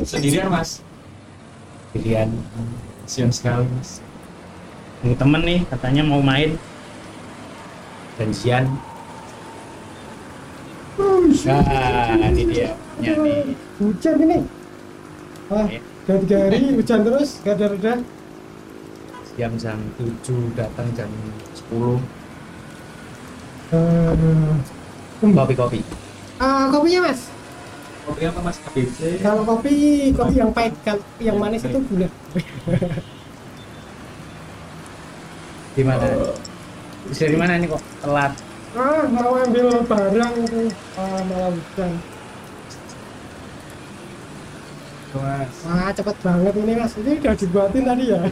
Sendirian mas. pilihan Sian sekali mas. Ini temen nih katanya mau main. Janjian nah ini dia. Ya nih. Hujan ini. Wah Ya. udah tiga hari hujan terus gak ada reda jam jam 7 datang jam 10 Eh, kopi kopi. Ah, kopinya mas Kopi apa mas? ABC. kalau kopi kopi yang pahit kalau yang manis itu gula. Gimana dari mana nih kok? Telat. Ah mau ambil barang itu ah, malah hujan. Mas. wah cepet banget ini mas. Ini udah dibuatin tadi ya?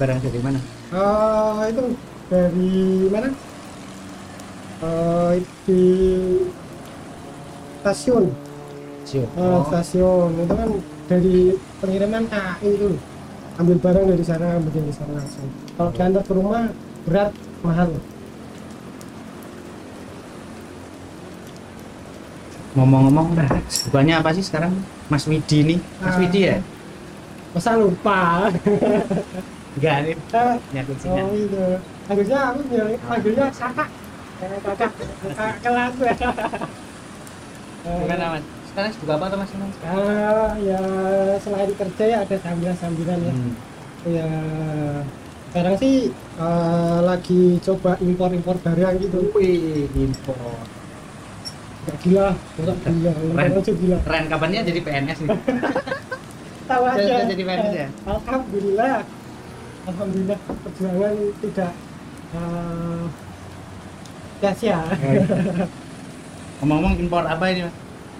Barang dari mana? Ah, itu dari mana? Ah, di stasiun. Siap. Ah, stasiun. Itu kan dari pengiriman KAI itu. Ambil barang dari sana ambil dari sana langsung. Kalau diantar ke rumah berat mahal. Ngomong-ngomong bukannya apa sih sekarang Mas Widi nih Mas Ah. Widi ya? Masa lupa. Enggak nih Ah, nyakut sih oh itu harusnya aku bilang panggilnya kakak. Eh, kakak. Kakak kelas gimana Mas sekarang sibuk apa tuh Mas ah ya selain kerja ya ada sambilan-sambilan ya Hmm. ya sekarang sih eh, lagi coba impor-impor barang gitu Wih, impor. Gak gila, gak gila, Keren. aja gila Keren kabarnya jadi PNS nih. Tahu aja Jadi- jadi PNS ya? Alhamdulillah Alhamdulillah perjuangan tidak eh, sia-sia Ngomong-ngomong impor apa ini Mas?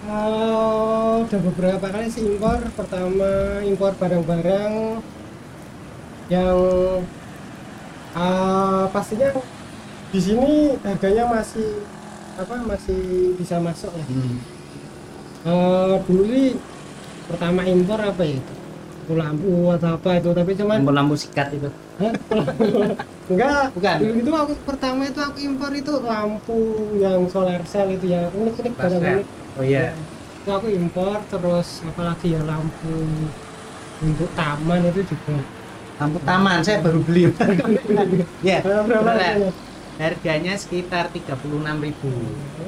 Eh, udah beberapa kali sih impor pertama impor barang-barang yang eh, pastinya di sini harganya masih apa masih bisa masuk ya Hmm. Eh, dulu sih pertama impor apa ya lampu atau apa itu tapi cuman Impor lampu sikat itu. Enggak Bukan. dulu itu aku pertama itu aku impor itu lampu yang solar cell itu ya unik-unik barang Basret. unik Oh iya. itu aku impor terus apalagi ya lampu untuk taman itu juga Lampu taman saya baru beli. Ya. Berapa-? Harganya sekitar 36.000.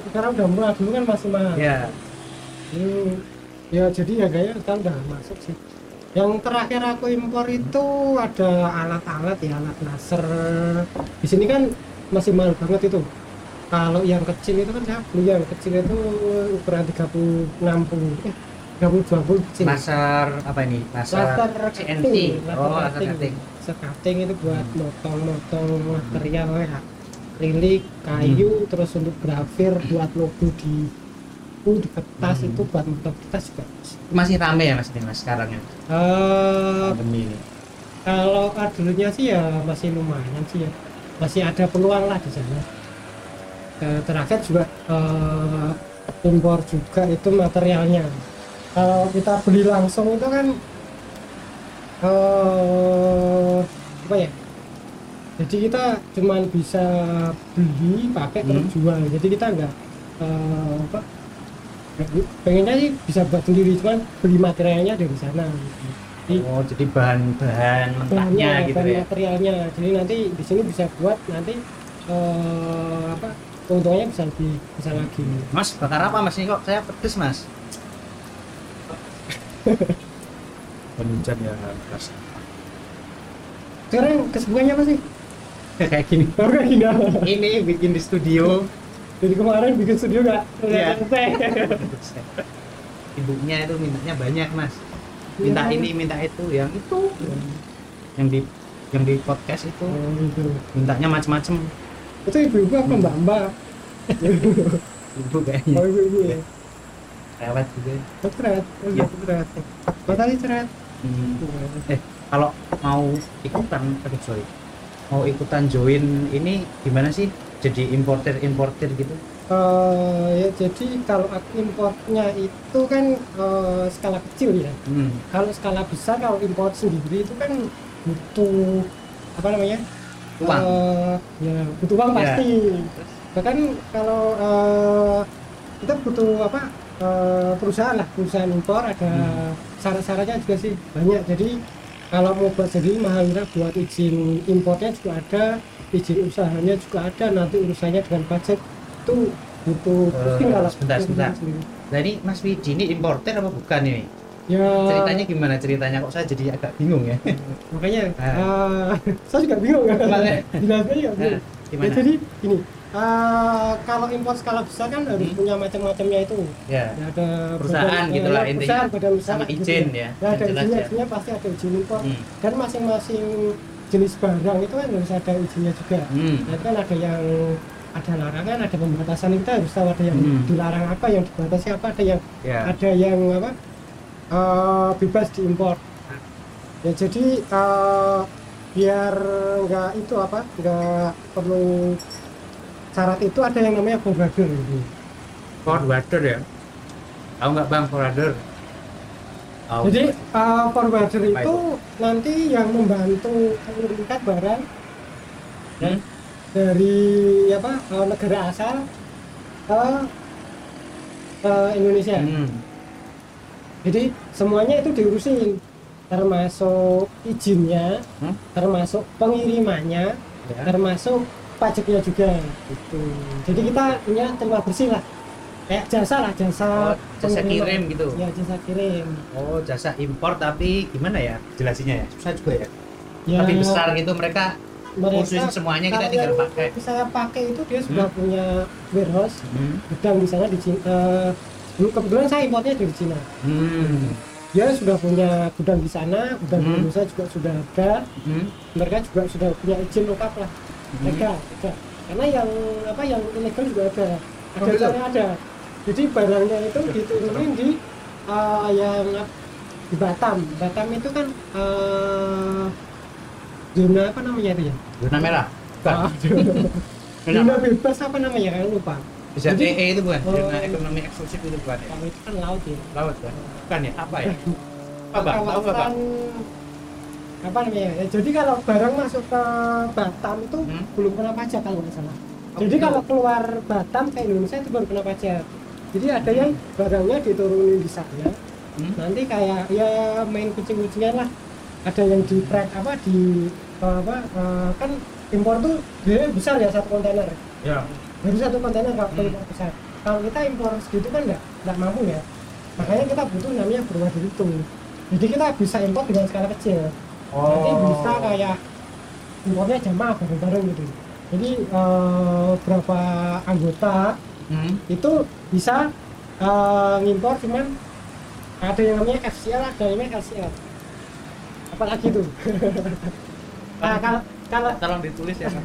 sekarang udah murah dulu kan masih mahal Ya. Hmm, ya jadi harganya sekarang udah masuk sih yang terakhir aku impor itu ada alat-alat ya alat laser. Di sini kan masih mahal banget itu. Kalau yang kecil itu kan saya beli yang kecil itu ukuran 30 60 eh 30 20 kecil. Laser apa ini? Laser, laser CNC. cutting, Oh, laser cutting. laser cutting itu buat motong-motong material ya akrilik kayu terus untuk grafir buat logo di uh, di kertas Hmm. itu buat motong kertas juga Masih rame ya Mas ini Mas sekarang ya. Eh, Pandemi ini. kalau dulunya sih ya masih lumayan sih ya masih ada peluang lah di sana Eh, terakhir juga eh, impor juga itu materialnya kalau kita beli langsung itu kan eh apa ya jadi kita cuman bisa beli pakai terus Hmm. jual jadi kita nggak apa pengennya sih bisa buat sendiri cuman beli materialnya dari sana Jadi, Oh, jadi bahan-bahan mentahnya bahannya, gitu bahan ya. materialnya jadi nanti di sini bisa buat nanti eh, apa keuntungannya bisa lebih bisa lagi Mas, bakar apa Mas ini kok saya pedes Mas? Hujan ya keras. sekarang kesibukannya apa sih Kayak gini. kayak gini? Ini bikin di studio. Jadi kemarin bikin studio gak Iya. Ibunya itu mintanya banyak Mas. Minta Iya. ini, minta itu, yang itu. Yang di yang di podcast itu oh, gitu. mintanya macem-macem. itu ibu-ibu apa mbak mbak Ibu kayaknya oh ibu-ibu ya lewat juga. oh oh Iya. gitu ceret oh tadi ceret Hmm. Eh, kalau mau ikutan aduh sorry. Mau ikutan join ini gimana sih? Jadi importer importer gitu. Eh, ya jadi kalau aku importnya itu kan eh, skala kecil ya Hmm. kalau skala besar kalau import sendiri itu kan butuh apa namanya Uang. Eh, ya butuh uang Ya. pasti bahkan kalau eh, kita butuh apa eh, perusahaan lah perusahaan impor ada Hmm. syarat-syaratnya juga sih banyak jadi kalau mau buat sendiri mahal murah buat izin impornya juga ada izin usahanya juga ada nanti urusannya dengan pajak itu butuh Eh, pusing kalau sebentar, sebentar. sendiri. Nah Mas Wiji ini importer apa bukan ini? ya Ceritanya gimana ceritanya kok saya jadi agak bingung ya? makanya Ah. eh, saya juga bingung kan. Jelasnya bingung. Nah, gimana? Ya, jadi ini eh, kalau impor skala besar kan harus Hmm. punya macam-macamnya itu Ya, ya ada Perusahaan badan- gitu ya, ya, intinya. perusahaan, badan usaha sama gitu izin ya, ya ada yang jelas izinnya ya. izinnya pasti ada izin impor Hmm. dan masing-masing jenis barang itu kan harus ada izinnya juga Hmm. Nah, kan ada yang ada larangan ada pembatasan kita harus tahu ada yang Hmm. dilarang apa yang dibatasi apa ada yang Ya. ada yang apa eh, bebas diimpor ya jadi eh, biar nggak itu apa nggak perlu syarat itu ada yang namanya forwarder gitu. Forwarder ya? Tahu nggak bang forwarder? Tahu. jadi eh, forwarder Apa itu nanti yang membantu mengirimkan barang Hmm? dari apa eh, negara asal ke ke Indonesia Hmm. jadi semuanya itu diurusin termasuk izinnya Hmm? termasuk pengirimannya Ya. termasuk pajaknya juga gitu jadi kita punya terima bersih lah kayak jasa lah jasa Oh, jasa pengiriman. kirim gitu. ya jasa kirim Oh jasa impor tapi gimana ya jelasinnya ya? Susah juga ya. ya Tapi besar gitu mereka mereka semuanya kita tinggal pakai. saya pakai itu dia sudah Hmm. punya warehouse Hmm. gudang di sana di Cina eh, dulu kebetulan saya importnya dari Cina Hmm. dia sudah punya gudang di sana gudang di Hmm. Indonesia juga sudah ada Hmm. mereka juga sudah punya izin lengkap lah Hmm. legal. karena yang apa yang ilegal juga ada Oh, ada cara ada jadi barangnya itu diturunin di uh, yang di Batam Batam itu kan uh, zona apa namanya itu ya Zona merah. Bukan. Ah, Zona zona bebas apa namanya kan lupa bisa Jadi- EE itu bukan? Oh. Zona ekonomi eksklusif itu bukan ya? kalau itu kan laut ya Laut kan? Bukan ya? Apa ya? Apa kawasan apa namanya ya, jadi kalau barang masuk ke Batam itu Hmm? belum kena pajak kalau nggak salah Oh, jadi gitu. kalau keluar Batam ke Indonesia itu baru kena pajak jadi ada yang barangnya diturunin di sana Hmm? nanti kayak ya main kucing-kucingan lah ada yang di track apa di eh, apa eh, kan impor tuh dia besar ya satu kontainer Ya. baru satu kontainer kalau Hmm. impor besar kalau kita impor segitu kan nggak nggak mampu ya makanya kita butuh namanya berwadir itu jadi kita bisa impor dengan skala kecil nanti Oh. bisa kayak impornya jamaah bareng-bareng gitu jadi eh, berapa anggota Hmm? itu bisa eh, ngimpor cuman ada yang namanya FCL ada yang namanya LCL apalagi tuh nah kalau kalau Tolong ditulis ya. Bang.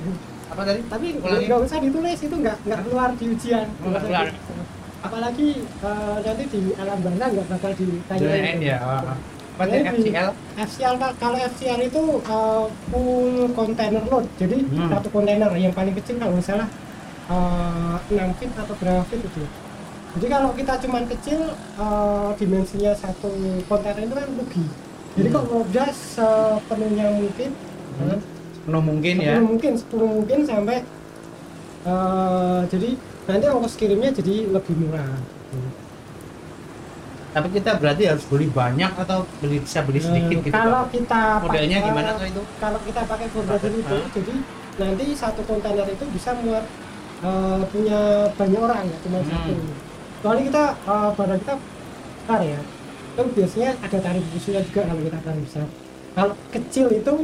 Apa tadi? tapi Ulangi. nggak usah ditulis itu nggak nggak keluar di ujian Oh, nggak keluar. apalagi eh, nanti di alam banda nggak bakal ditanya Zona N ya. Jadi, FCL? FCL Kak, kalau FCL itu uh, full container load jadi Hmm. satu kontainer yang paling kecil kalau nggak salah uh, 6 feet atau berapa feet itu jadi kalau kita cuman kecil uh, dimensinya satu kontainer itu kan rugi jadi Hmm. mau jas sepenuhnya mungkin Hmm. uh, Penuh mungkin ya. sepuluh mungkin 10 mungkin sampai uh, jadi nanti ongkos kirimnya jadi lebih murah Tapi kita berarti harus beli banyak atau beli bisa beli sedikit Eh, gitu. kalau Bang? kita Modelnya pakai- gimana tuh itu? kalau kita pakai Pakai, itu jadi nanti satu kontainer itu bisa muat eh, punya banyak orang ya cuma Hmm. satu soalnya kita eh, barang kita besar ya kan biasanya ada tarif khususnya juga kalau kita tarif besar kalau kecil itu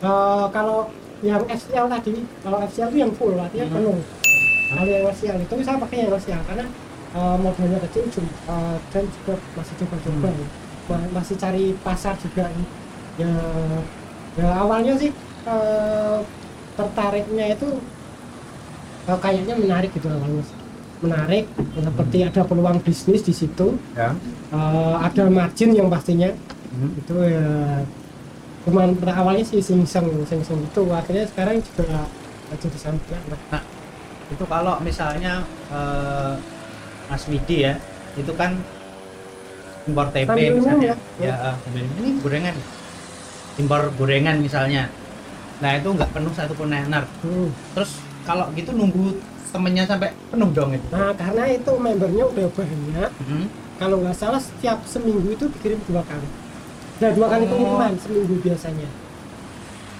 eh, kalau yang FCL tadi kalau FCL itu yang full artinya Hmm. penuh kalau yang FCL itu saya pakai yang FCL karena eh, modelnya kecil eh, dan juga masih coba-coba Hmm. ya. Ma- masih cari pasar juga nih ya ya awalnya sih eh, tertariknya itu eh, kayaknya menarik gitu awalnya menarik seperti ada peluang bisnis di situ Ya. eh, ada margin yang pastinya Hmm. itu ya cuman pada awalnya sih sing seng sing seng itu akhirnya sekarang juga jadi sampingan lah Itu kalau misalnya Mas Widi ya, itu kan impor TP misalnya. ya. Ya, minum. ini gorengan. Impor gorengan misalnya. Nah, itu nggak penuh satu kontainer. Hmm. Terus kalau gitu nunggu temennya sampai penuh dong itu nah karena itu membernya udah banyak Hmm. kalau nggak salah setiap seminggu itu dikirim dua kali nah dua kali Oh. pengiriman seminggu biasanya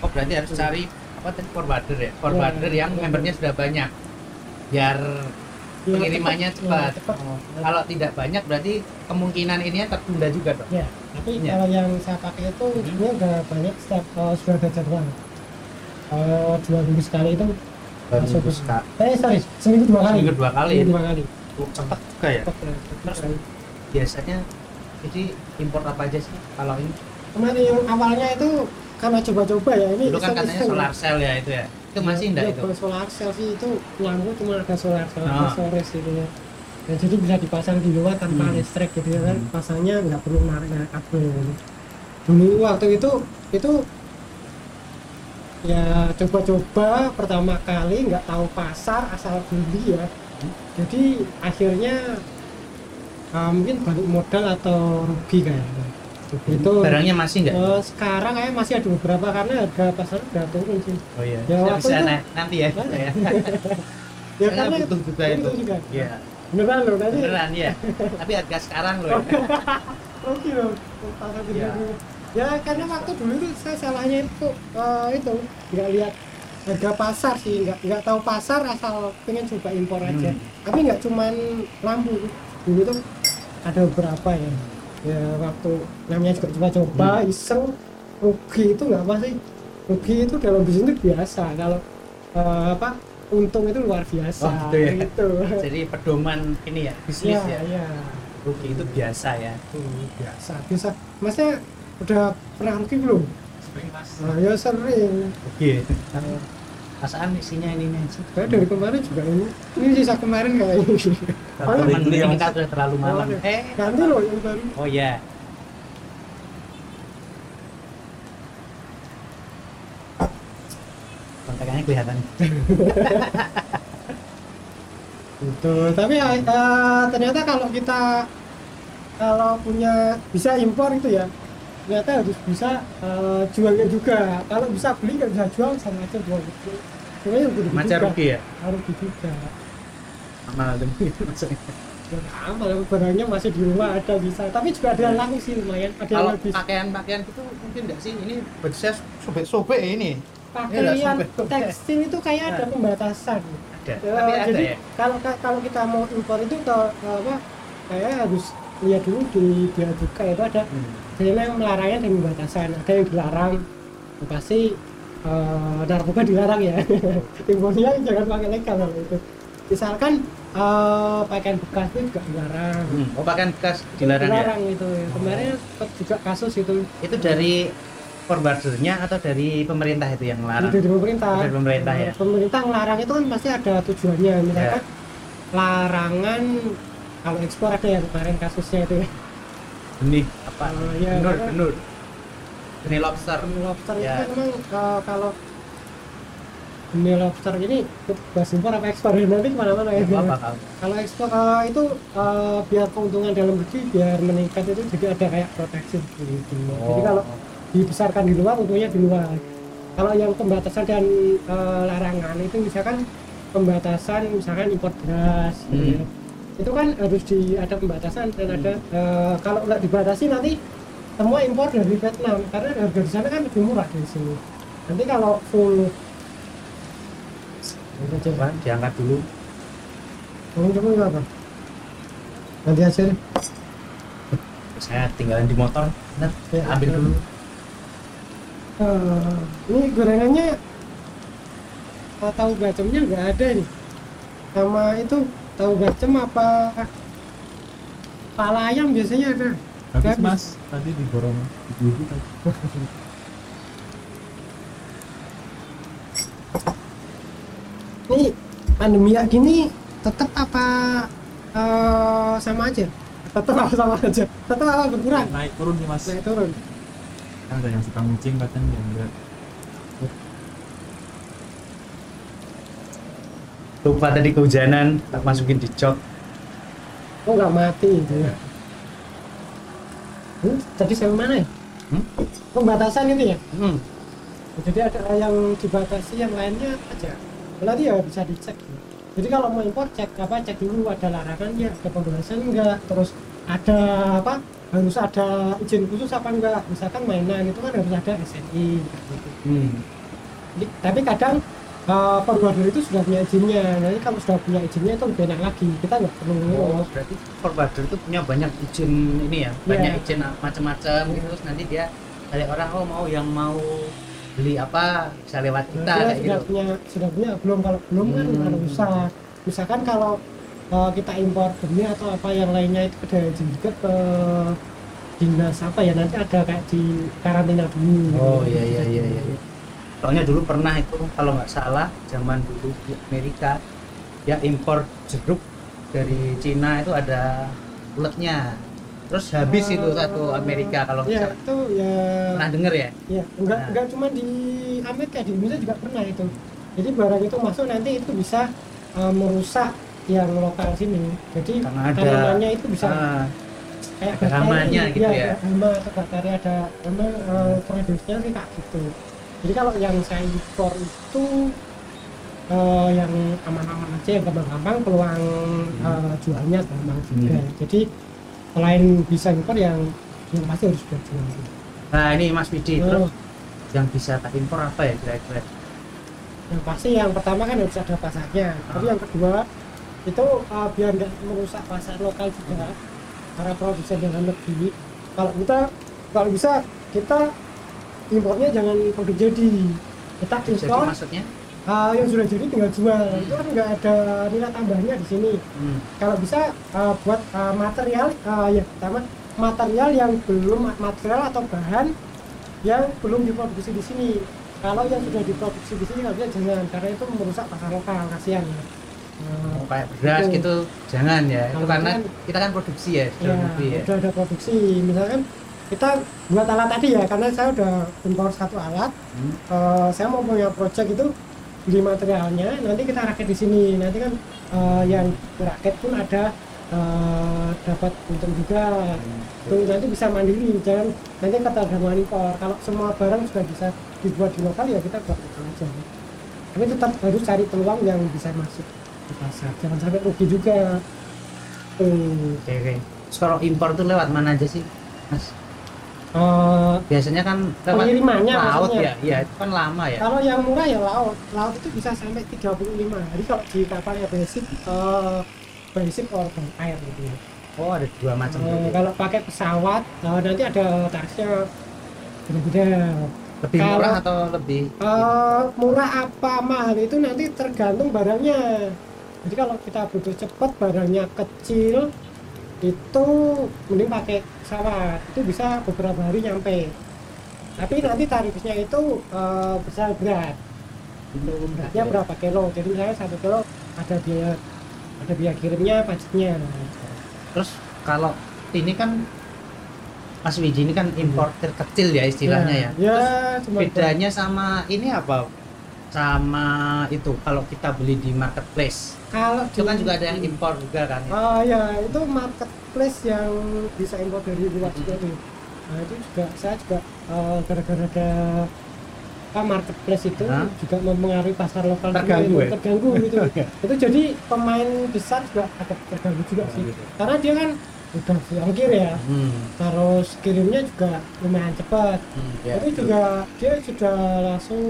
oh berarti harus cari apa tadi forwarder ya forwarder yang membernya sudah banyak biar Ya, pengirimannya cepat, ya, cepat. Oh, kalau tidak banyak berarti kemungkinan ininya tertunda juga dong Ya, tapi Ya. kalau yang saya pakai itu Mhm. ini udah banyak setiap eh, sudah ada jadwal. Eh, dua minggu sekali itu masuk ke- buka. Eh sorry, seminggu dua kali. Seminggu dua kali. Seminggu dua kali. Oh, cepat juga ya Cepat ya, Terus? sekali. biasanya jadi import apa aja sih kalau ini Kemarin yang awalnya itu karena coba-coba ya ini. dulu kan katanya solar cell ya itu ya itu masih enggak ya, itu bukan solar cell sih itu lampu cuma ada solar cell ada Ah. sores gitu ya. Ya, jadi bisa dipasang di luar tanpa Hmm. listrik gitu ya kan. Hmm. Pasangnya nggak perlu narik narik kabel. gitu. Dulu waktu itu itu ya coba-coba pertama kali nggak tahu pasar asal beli ya. Jadi akhirnya uh, mungkin balik modal atau rugi kayaknya. Itu barangnya masih enggak eh, sekarang kayak masih ada beberapa karena harga pasar udah turun sih. oh iya Ya, bisa itu- na- nanti ya kita ya Ya karena butuh juga itu butuh juga. iya Beneran loh tadi. beneran ya tapi harga sekarang loh ya. Oke loh. Pasar Iya. dulu. Ya karena waktu dulu itu saya salahnya itu eh, itu nggak lihat harga pasar sih nggak nggak tahu pasar asal pengen coba impor aja Hmm. tapi nggak cuman lampu dulu tuh ada beberapa ya ya waktu namanya juga coba-coba Hmm. iseng rugi itu nggak apa sih rugi itu dalam bisnis itu biasa kalau eh, apa untung itu luar biasa Oh, gitu ya. gitu. jadi pedoman ini ya bisnis ya, ya ya. rugi itu biasa ya Hmm, biasa biasa masnya udah pernah rugi belum Sering mas. nah, ya sering rugi perasaan isinya ini nih sih saya dari kemarin juga ini. Ini sisa kemarin kayak ini teman Beli ini yang- sudah terlalu malam. Oh, eh. Ganti loh yang baru. Oh ya kontakannya kelihatan. Gitu. Tapi eh, eh, ternyata kalau kita kalau punya bisa impor itu ya ternyata harus bisa eh, jualnya juga. Kalau bisa beli nggak bisa jual sama aja jual gitu. Sebenarnya rugi macam rugi ya Harus rugi juga. amal demi maksudnya Ya, amal barangnya masih di rumah ada bisa. Tapi juga ada yang laku sih lumayan. Ada yang kalau habis. pakaian-pakaian itu mungkin enggak sih ini baju saya sobek-sobek ini Pakaian tekstil itu kayak ada pembatasan. ada Ya, tapi ada jadi ya kalau kalau kita mau impor itu ke apa kayak harus lihat dulu di dia juga itu ada Hmm. Jadi yang melarangnya dan batasan ada yang dilarang ya pasti eh, narkoba dilarang ya. Impornya jangan pakai legal itu. Misalkan eh, pakaian bekas itu juga dilarang. Hmm. oh pakaian bekas dilarang ya? Itu ya. kemarin juga kasus itu. Itu dari forwardernya atau dari pemerintah itu yang larang dari pemerintah. Dari pemerintah ya? Pemerintah ngelarang itu kan pasti ada tujuannya. Misalkan larangan kalau ekspor ada yang kemarin kasusnya itu ya benih apa? Oh, iya, benur karena- benur. Benih lobster. Benih lobster. Itu Ya. kan memang eh, kalau benih lobster ini bahas impor apa ekspor? Ya nanti ke mana-mana ya. Apa apa kalau ekspor eh, itu eh, biar keuntungan dalam negeri biar meningkat itu jadi ada kayak proteksi gitu jadi kalau dibesarkan di luar untungnya di luar. Kalau yang pembatasan dan eh, larangan itu misalkan pembatasan misalkan impor beras gitu ya. Itu kan harus di ada pembatasan dan ada eh, kalau nggak dibatasi nanti semua impor dari Vietnam karena harga di sana kan lebih murah dari sini. Nanti kalau full Ini coba diangkat dulu. Kamu coba apa? Nanti aja deh saya tinggalin di motor. Bener Ya, ambil ada. dulu. Eh, ini gorengannya tahu bacemnya nggak ada nih sama itu tahu bacem apa pala ayam biasanya ada Habis Habis. mas. Tadi diborong ibu-ibu tadi. ini pandemi ya gini tetap apa eh, sama aja tetap apa sama aja tetap apa berkurang Naik turun nih mas. naik turun Kan ada yang suka ngucing kadang yang enggak. Lupa tadi kehujanan tak masukin di jok oh nggak mati? Itu ya hmm, tadi saya mana ya? Hmm? pembatasan itu ya? Hmm. jadi ada yang dibatasi yang lainnya aja. Nanti ya bisa dicek. Jadi kalau mau impor cek apa? Cek dulu ada larangan ya ada pembahasan enggak terus ada apa? Harus ada izin khusus apa enggak misalkan mainan itu kan harus ada SNI gitu. Hmm. Jadi- tapi kadang uh, forwarder itu sudah punya izinnya nanti kalau sudah punya izinnya itu lebih enak lagi kita nggak perlu Oh, berarti forwarder itu punya banyak izin ini ya, Iya. banyak izin macam-macam gitu terus nanti dia dari orang oh mau yang mau beli apa bisa lewat kita Nah, kayak sudah gitu. punya sudah punya belum kalau belum kan Hmm. kalau usah misalkan kalau uh, kita impor benih atau apa yang lainnya itu ada izin juga ke dinas apa ya nanti ada kayak di karantina dulu Oh iya iya iya iya. Soalnya dulu pernah itu kalau nggak salah zaman dulu di Amerika ya impor jeruk dari Cina itu ada uletnya. Terus habis itu Oh. satu Amerika kalau ya itu ya Pernah denger ya? ya enggak Nah. enggak cuma di Amerika di Indonesia juga pernah itu jadi barang itu masuk nanti itu bisa uh, merusak yang lokal sini jadi Karena ada tanamannya itu bisa Ah, kayak ada hamanya gitu ya? ada hama atau bakteri ada memang uh, sih kayak gitu jadi kalau yang saya impor itu uh, yang aman-aman aja yang gampang-gampang peluang uh, jualnya gampang juga Hmm. jadi selain bisa impor yang yang pasti harus sudah jual Nah ini Mas Widi, Oh, terus yang bisa tak impor apa ya kira-kira? yang pasti yang pertama kan harus ada pasarnya tapi Ah. yang kedua itu uh, biar nggak merusak pasar lokal juga para produsen dalam negeri kalau kita kalau bisa kita impornya jangan produk jadi kita Jadi impor maksudnya? uh, yang sudah jadi tinggal jual. Itu kan nggak ada nilai tambahnya di sini. Hmm. kalau bisa uh, buat uh, material uh, ya pertama material yang belum material atau bahan yang belum diproduksi di sini. Kalau yang sudah diproduksi di sini harusnya jangan karena itu merusak pasar lokal kasihan. Ya Uh, kayak beras Itu. gitu jangan ya. Itu karena kan- kita kan produksi ya ya, dalam negeri ya. udah ada produksi. Misalkan kita buat alat tadi ya karena saya udah impor satu alat. Hmm. Eh, saya mau punya project itu beli materialnya nanti kita rakit di sini. Nanti kan eh, yang rakit pun ada eh, dapat untung juga. Tuh nanti bisa mandiri jangan nanti kata ada impor. Kalau semua barang sudah bisa dibuat di lokal ya kita buat lokal aja. Tapi tetap harus cari peluang yang bisa masuk ke pasar. Jangan sampai rugi juga. Tuh oke oke. Terus kalau impor tuh lewat mana aja sih mas Eh, biasanya kan Pengirimannya laut maksudnya? ya iya itu kan lama ya Kalau yang murah ya laut. Laut itu bisa sampai 35 hari kalau di kapal ya basic eh basic or air gitu ya. oh ada dua macam berarti. kalau pakai pesawat nah nanti ada tarifnya beda-beda. lebih kalau- murah atau lebih Eh, murah apa mahal itu nanti tergantung barangnya. Jadi kalau kita butuh cepat barangnya kecil itu mending pakai pesawat itu bisa beberapa hari nyampe. Tapi nanti tarifnya itu eh, besar berat. Beratnya berapa kilo? Jadi misalnya satu kilo ada biaya ada biaya kirimnya pajaknya. Terus kalau ini kan Mas Wiji ini kan importer kecil ya istilahnya ya, ya. cuma bedanya sama ini apa sama itu kalau kita beli di marketplace kalau itu kan juga ada yang impor juga kan ya? Oh ya, itu marketplace yang bisa impor dari luar juga tuh. Nah itu juga saya juga eh, gara-gara ada apa, marketplace itu Hah? juga mempengaruhi pasar lokal Terganggu itu, ya? terganggu gitu. itu jadi pemain besar juga agak terganggu juga sih. gitu. Karena dia kan udah ongkir ya, Hmm. terus kirimnya juga lumayan cepat. hmm, ya. Itu juga dia sudah langsung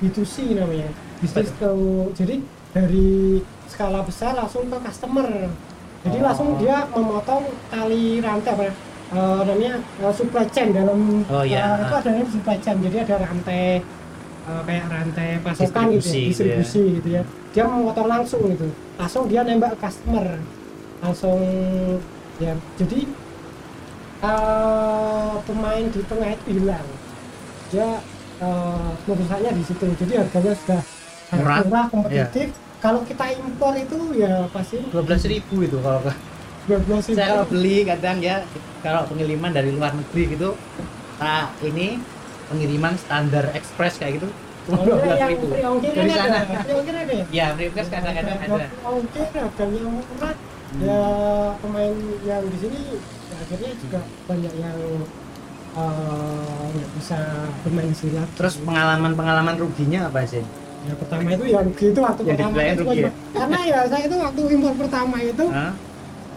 B2C namanya, bisnis to jadi dari skala besar langsung ke customer. Jadi Oh. langsung dia memotong tali rantai apa ya, eh, namanya eh, supply chain dalam Oh, iya. eh, itu ada supply chain. Jadi ada rantai eh, kayak rantai pasokan gitu, Distribusi ya, gitu distribusi gitu ya. Dia memotong langsung gitu, langsung dia nembak ke customer, langsung ya. Jadi eh, pemain di tengah itu hilang dia uh, di situ. Jadi harganya sudah sangat Murah. Iya. murah kompetitif. Kalau kita impor itu ya pasti dua belas ribu itu kalau ke- 12 saya kalau beli kadang ya kalau pengiriman dari luar negeri gitu nah ini pengiriman standar express kayak gitu. Cuma dua belas ribu. dari sana. ongkir ada. Ya ya free express kadang-kadang ada. Ongkir harganya murah. Hmm. ya pemain yang di sini ya, akhirnya juga banyak yang uh, bisa bermain silat terus pengalaman pengalaman ruginya apa sih ya pertama itu yang gitu waktu Yang pertama itu rugi ya? karena ya saya itu waktu impor pertama itu Hah?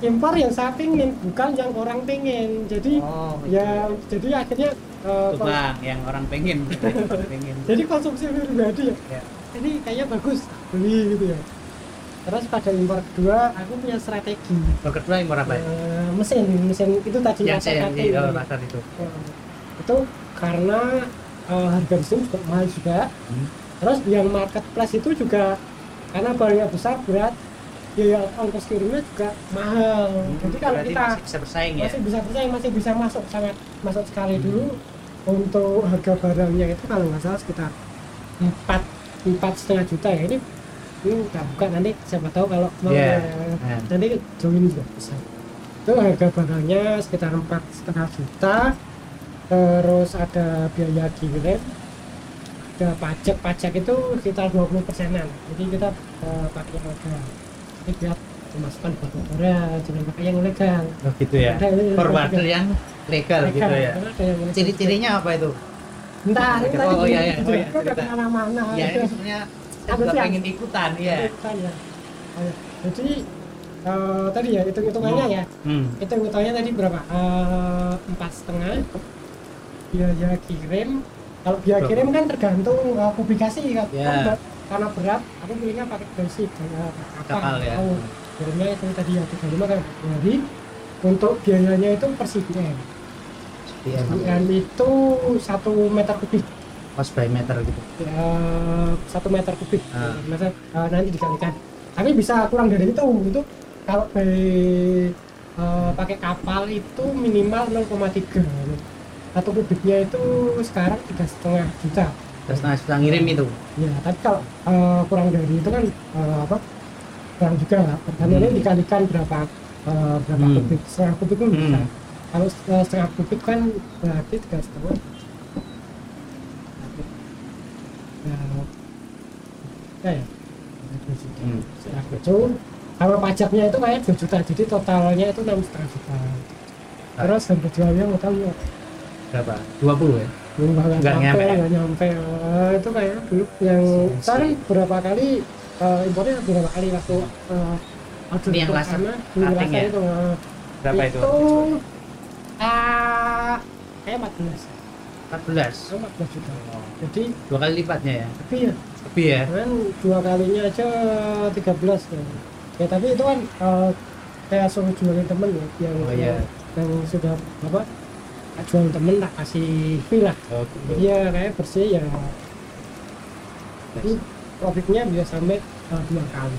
impor yang saya pingin bukan yang orang pengen jadi Oh, gitu. ya jadi akhirnya Tuh, bang, yang orang pengen, pengen. jadi konsumsi pribadi ya Ya. ini kayaknya bagus beli gitu ya terus pada impor kedua aku punya strategi Kalau kedua impor apa ya? Eh, mesin mesin itu tadi Yang di oh, laser itu. Eh, itu karena eh, harga di sini juga mahal juga Hmm. terus yang marketplace itu juga karena barangnya besar berat biaya ongkos kirimnya juga mahal jadi kalau Berarti kita masih bisa bersaing ya? masih bisa bersaing masih bisa masuk sangat masuk sekali dulu untuk harga barangnya itu kalau nggak salah sekitar empat empat setengah juta ya ini ini nggak buka nanti siapa tahu kalau mau Iya. ya, Nah. nanti join juga bisa itu harga barangnya sekitar empat setengah juta terus ada biaya kirim ada pajak pajak itu sekitar 20 persenan jadi kita eh, pakai harga ini biar pemasukan buat negara jangan pakai yang ilegal Oh gitu ya. Forwarder yang legal gitu Legal, ya. yang ilegal. Ciri-cirinya apa itu? Entah, ini tadi Oh, iya, iya. Oh, iya, itu udah cerita. ke mana-mana Ya itu. sebenarnya saya Aku juga pengen ikutan ya. Ikutan, ya. Oh, jadi eh, tadi ya hitung hitungannya ya Hmm. hitung hitungannya tadi berapa Eh, empat setengah biaya kirim kalau biaya Berapa? kirim kan tergantung uh, publikasi kan Ya. Kan berat- karena berat aku pilihnya pakai basic uh, Kapal ya. tahu kirimnya itu tadi ya 35 kan jadi untuk biayanya itu per Iya. CBM itu satu meter kubik Cost by meter gitu. ya satu meter kubik Ah. meter uh, nanti dikalikan tapi bisa kurang dari itu itu kalau by uh, pakai kapal itu minimal 0,3 satu kubiknya itu sekarang tiga setengah juta Terus nah sudah ngirim itu. ya tapi kalau uh, kurang dari itu kan uh, apa kurang juga lah dan Hmm. ini dikalikan berapa uh, berapa Hmm. kubik setengah kubik pun bisa Hmm. kalau uh, setengah kubik kan berarti tiga setengah ya ya ya dua juta. Hmm. Setengah itu kalau pajaknya itu kayak 2 juta jadi totalnya itu enam setengah juta terus harga jualnya mau tahu nggak? Berapa? 20 ya? belum nggak Nggak nyampe nggak nyampe Eh, itu kayak dulu yang saya kan berapa kali eh, impornya berapa kali waktu uh, Ini yang ya? itu eh, Berapa itu? itu ah kayak 14 14. Itu 14 juta. Jadi? Dua kali lipatnya ya? tapi ya. Lebih ya? kan dua kalinya aja 13 ya, ya tapi itu kan eh, kayak suruh jualin temen ya yang Oh, iya. yang sudah apa jualin temen tak kasih fee lah. Oh, jadi ya kayak bersih ya. Jadi profitnya bisa sampai uh, dua kali.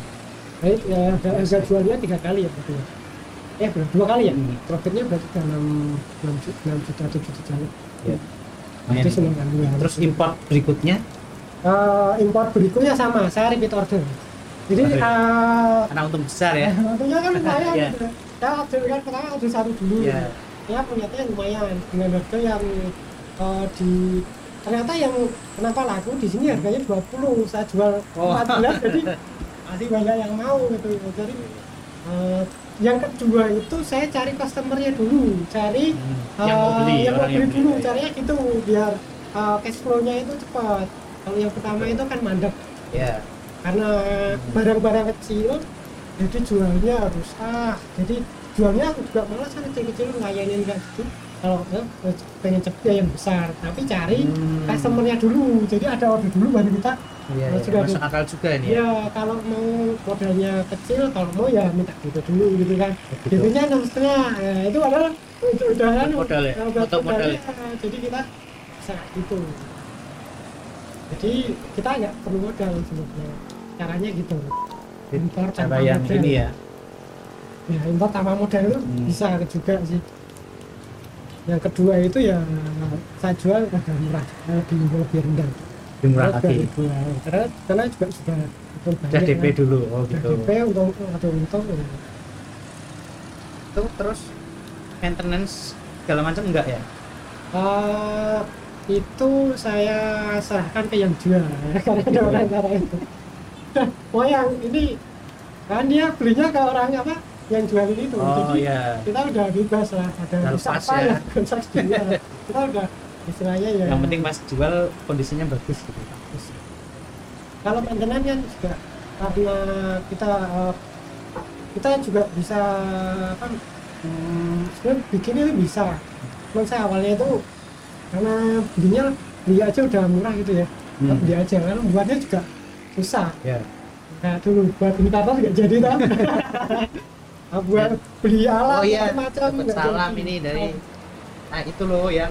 Jadi ya, harga jualnya tiga kali ya berarti ya? Eh dua kali ya? Hmm. profitnya berarti enam enam juta enam juta tujuh juta. Ya Ya. Itu sembilan kali ya. Terus import berikutnya Eh, import berikutnya sama saya repeat order jadi eh karena untung besar ya. tentunya kan lumayan Iya. gitu. saya order kan pertama order satu dulu Iya. ya ternyata yang lumayan dengan harga yang eh, di ternyata yang kenapa laku di sini harganya 20 saya jual Oh. 14 jadi masih banyak yang mau gitu jadi eh, yang kedua itu saya cari customernya dulu cari Hmm. Yang mau eh, beli, yang mau orang beli yang dulu beli. caranya gitu biar eh, cash flow-nya itu cepat kalau yang pertama itu kan mandek Ya. karena barang-barang kecil jadi jualnya rusak jadi jualnya aku juga malas kan kecil-kecil ngelayanin kayak gitu kalau eh, pengen cepet ya yang besar tapi cari Hmm. customernya dulu jadi ada order dulu baru kita Iya, Oh, iya. sudah Masuk akal juga ini ya. ya kalau mau modalnya kecil kalau mau ya minta gitu dulu gitu kan Gitu. Gitunya enam setengah ya, itu adalah udah Modal ya? Untuk modal ya? jadi kita bisa gitu jadi kita nggak perlu modal sebenarnya caranya gitu impor tanpa yang modal ini ya. ya impor tanpa modal itu Hmm. bisa juga sih yang kedua itu ya saya jual harga murah lebih lebih rendah murah lagi. gua. karena karena juga sudah betul Udah banyak DP kan. dulu. Oh gitu. DP untung atau untung ya. Itu terus maintenance segala macam enggak ya? Eh, itu saya serahkan ke yang jual karena ada orang cara itu oh yang ini kan dia belinya ke orang apa yang jualin itu Oh jadi iya. kita udah bebas lah ada Udah rusak lepas apa ya. ya kita udah istilahnya ya Yang penting pas jual kondisinya bagus gitu. bagus. kalau maintenance kan juga karena kita eh, kita juga bisa kan hmm, sebenarnya bikin itu bisa cuman saya awalnya itu karena belinya beli aja udah murah gitu ya Hmm. beli aja kan buatnya juga susah ya nah dulu buat ini kapal nggak jadi tau Ah, buat beli alat oh iya macam-macam salam jadi. ini dari nah itu loh yang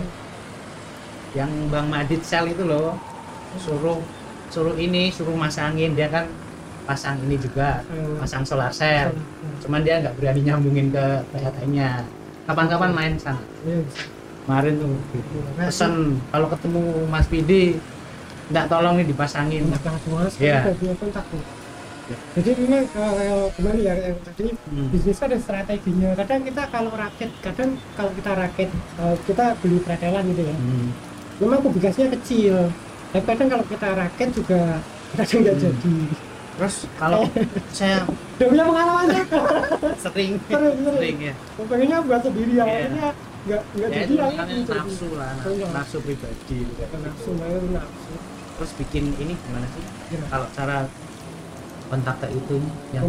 yang Bang Madit sel itu loh suruh suruh ini suruh masangin dia kan pasang ini juga Hmm. pasang solar cell cuman dia nggak berani nyambungin ke PLN-nya kapan-kapan main sana Iya, kemarin tuh gitu. Nah, pesen kalau ketemu Mas Pidi nggak tolong nih dipasangin Iya. Ya. Jadi memang eh, kembali ya yang tadi Hmm. bisnis ada strateginya. Kadang kita kalau rakit, kadang kalau kita rakit eh, kita beli pretelan gitu ya. Hmm. Memang kubikasinya kecil. Tapi kadang kalau kita rakit juga kadang nggak Hmm. jadi. terus kalau saya Udah punya pengalaman ya? sering Sering, sering. ya Pengennya buat sendiri ya. Iya. Akhirnya nggak nggak ya jadi itu ya. makanya gitu. nafsu lah Oh, iya. nafsu pribadi juga Nafsu, main nafsu. terus bikin ini gimana sih Gimana? kalau cara kontak ke itu yang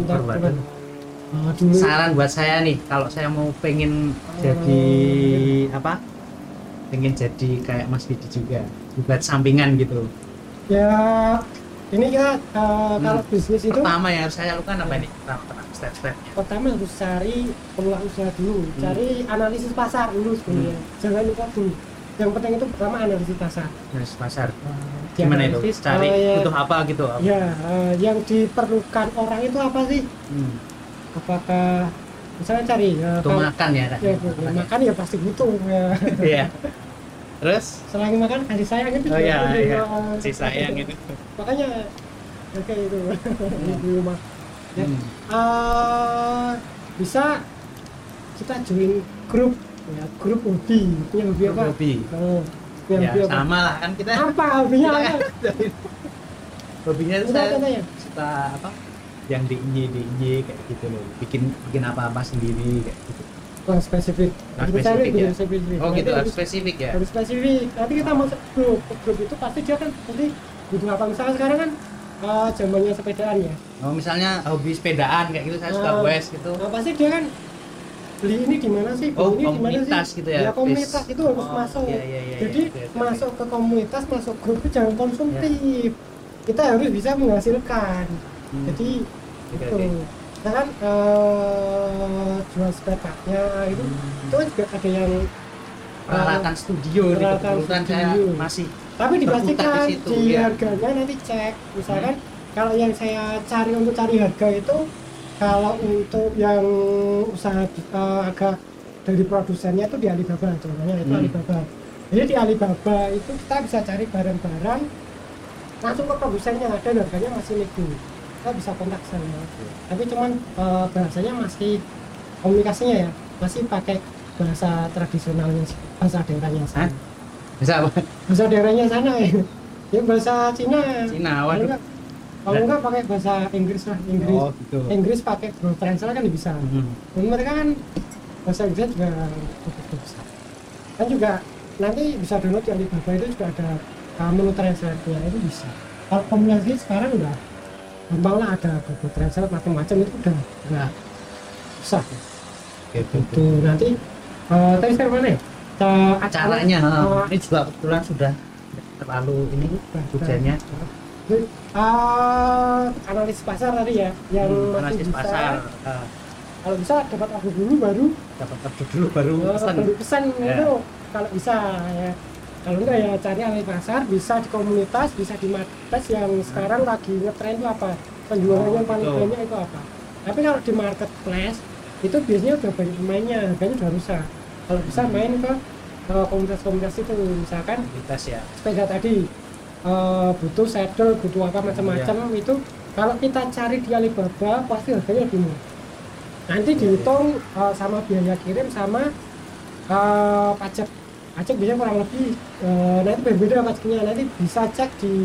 Ah, dulu saran buat saya nih kalau saya mau pengen jadi apa pengen jadi kayak Mas Vidi juga buat sampingan gitu. Ya ini ya eh, kalau bisnis itu pertama yang harus saya lakukan apa nih pertama step-stepnya pertama harus cari peluang usaha dulu Hmm. cari analisis pasar dulu sebenarnya. Jangan lupa dulu. Yang penting itu pertama analisis pasar. Nah, pasar. Di gimana itu? analisis, cari eh, ya, butuh apa gitu? apa? ya eh, yang diperlukan orang itu apa sih? Hmm. apakah misalnya cari butuh kalau- makan ya kan ya, ya, makan ya pasti butuh ya. Iya. terus? Selain makan kasih sayang itu oh juga iya penting, iya. eh, si sayang itu. Makanya ya kayak itu di rumah. Ya. Hmm. Eh, bisa kita join grup ya grup hobi. Punya hobi apa? hobi. Oh, punya ya hobi apa? sama lah kan kita. Apa hobinya apa? Hobinya itu saya katanya. suka apa? Yang di kayak gitu loh. Bikin bikin apa apa sendiri kayak gitu Wah, spesifik. Nah, spesifik ya? spesifik. Oh gitu harus spesifik ya? harus spesifik. Nanti kita masuk grup Ke grup itu pasti dia kan nanti butuh apa. Misalnya sekarang kan eh, zamannya sepedaan ya. Oh misalnya hobi sepedaan kayak gitu saya suka Ah. west gitu. nah, pasti dia kan beli ini di mana sih? Beli Oh, ini di mana komunitas sih gitu ya, komunitas base. itu harus Oh, masuk. iya, iya, iya, jadi iya, iya, iya. masuk ke komunitas masuk grup itu jangan konsumtif. Kita harus bisa menghasilkan. Hmm. jadi Oke, itu. oke. Kita kan eh, jual spare partnya itu Hmm. itu kan juga ada yang peralatan studio di peralatan kebetulan saya studio. masih tapi dipastikan di situ, di ya. harganya nanti cek misalkan kalau yang saya cari untuk cari harga itu kalau untuk yang usaha eh, agak dari produsennya itu di Alibaba contohnya itu Hmm. Alibaba jadi di Alibaba itu kita bisa cari barang-barang langsung ke produsennya dan harganya masih nego kita bisa kontak saya tapi cuman eh, bahasanya masih komunikasinya ya masih pakai bahasa tradisionalnya bahasa daerahnya sana. Hah? bisa apa? Bahasa daerahnya sana ya. Ya bahasa Cina. Cina kalau waduh. enggak kalau enggak pakai bahasa Inggris lah Inggris. Oh gitu. Inggris pakai Google Translate kan bisa Hmm. dan mereka kan bahasa Inggris juga cukup bisa kan juga nanti bisa download di Alibaba itu juga ada uh, menu translate nya itu bisa. Kalau komunikasi sekarang udah gampang lah ada Google Translate macam-macam itu udah udah susah gitu, itu nanti uh, tadi sekarang mana? Ya Ca- caranya uh, ini juga kebetulan sudah terlalu ini hujannya. Ah, analis pasar tadi ya, yang Hmm, masih bisa. pasar Ah, Kalau bisa dapat order dulu baru dapat kerja dulu baru eh, pesan. pesan Ya. itu kalau bisa ya. Kalau enggak ya cari analis pasar, bisa di komunitas, bisa di marketplace yang sekarang lagi ngetren itu apa, penjualannya Oh, paling banyak itu apa. Tapi kalau di marketplace itu biasanya udah banyak pemainnya, harganya udah rusak. Kalau bisa main ke eh, komunitas-komunitas itu, misalkan kualitas ya. sepeda tadi eh, butuh saddle butuh apa macam-macam Iya. itu kalau kita cari di Alibaba pasti harganya lebih murah. Nanti dihitung eh, sama biaya kirim sama eh, pajak pajak biasanya kurang lebih eh, nanti berbeda pajaknya nanti bisa cek di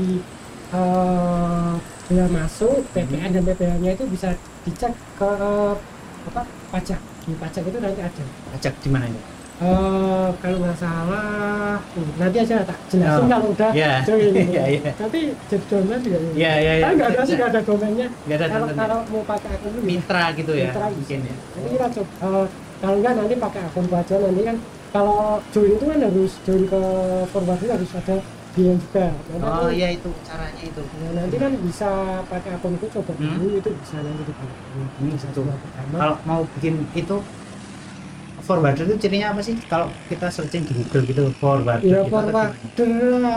eh, biaya masuk PPN dan PPH nya itu bisa dicek ke eh, apa pajak. Di pajak itu nanti ada. Pajak di mana ini Eh, kalau nggak salah hmm, nanti aja tak jelasin Oh, kalau udah iya. join Iya, iya. nanti jadi download juga iya, iya. kan nggak ada sih nggak ada domainnya. Ada kalau kalau mau pakai akun Mitra gitu ya Mitra. mungkin ya. Nanti kita coba eh, kalau nggak nanti pakai akun aja nanti kan kalau join itu kan harus join ke forward harus ada dia juga. Nanti oh aku- iya itu caranya itu. Nah, nanti kan bisa pakai akunku coba Hmm. dulu itu bisa nanti Hmm, bisa gitu. coba pertama. Kalau mau bikin itu forwarder itu cirinya apa sih? Kalau kita searching di Google gitu forwarder ya gitu forwarder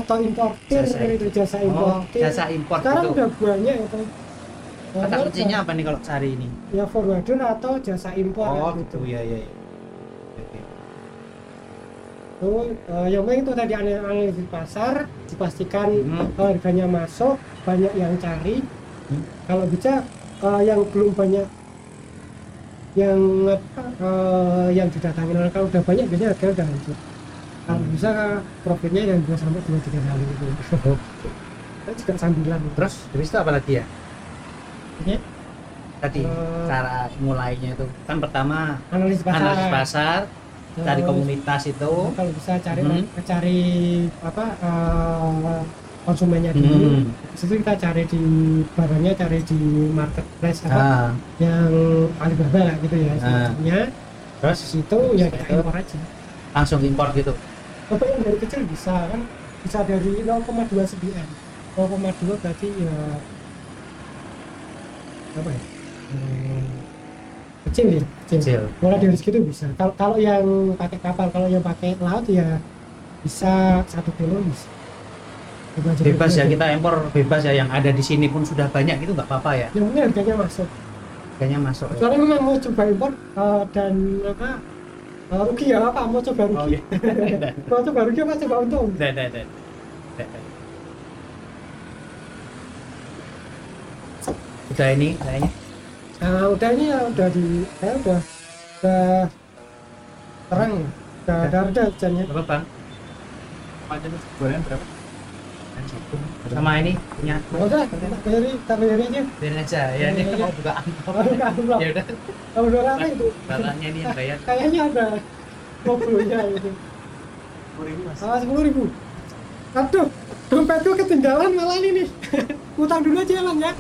atau importir Jasa itu jasa oh importir jasa import sekarang gitu. udah banyak itu kata Nah, kuncinya apa nih kalau cari ini? Ya forwarder atau jasa impor oh gitu. gitu. Ya ya ya. Oke. Terus, eh, yang penting itu tadi anal- analisis pasar dipastikan Hmm. eh, harganya masuk banyak yang cari Hmm. kalau bisa eh, yang belum banyak yang apa eh, yang didatangin orang kalau udah banyak biasanya harga udah hancur kalau Hmm. bisa profitnya yang bisa sampai dua tiga kali gitu itu juga sambilan terus habis itu apa lagi ya Ini, tadi Eh, cara mulainya itu kan pertama analisis pasar analisis pasar cari Terus, komunitas itu. Kalau bisa cari Hmm. cari apa eh, konsumennya dulu. Hmm. Itu kita cari di barangnya cari di marketplace apa Ah, yang Alibaba lah gitu ya Ah. semacamnya terus? Di situ ya kita Itu. impor aja. Langsung import gitu? Bapak yang dari kecil bisa kan? Bisa dari 0,2 CBM 0,2 berarti ya apa ya? Hmm, kecil ya? Kecil, Kecil. mulai dari segitu bisa. Kalau kalau yang pakai kapal kalau yang pakai laut ya bisa satu kilo bisa. Bebas dulu. ya kita impor bebas ya. Yang ada di sini pun sudah banyak itu nggak apa-apa ya. Yang penting harganya masuk. Kayaknya masuk ya. soalnya memang mau coba impor eh, dan apa eh, rugi ya apa mau coba rugi. Oh iya. Mau coba rugi apa coba untung? Udah. Udah, udah. udah ini. kayaknya Nah, udah ini ya udah di saya udah udah terang ya. udah ada hujannya. Apa bang? Aja nih gorengan berapa? sama ini punya. Bayari tak bayari aja. Biarin aja ya ini mau buka amplop Oh, ya udah. Kamu udah rame itu? Barangnya ini yang bayar. Kayaknya ada mobilnya itu Sepuluh ribu mas. ah sepuluh ribu. Aduh dompetku ketinggalan malah ini nih. Utang dulu aja ya Bang, ya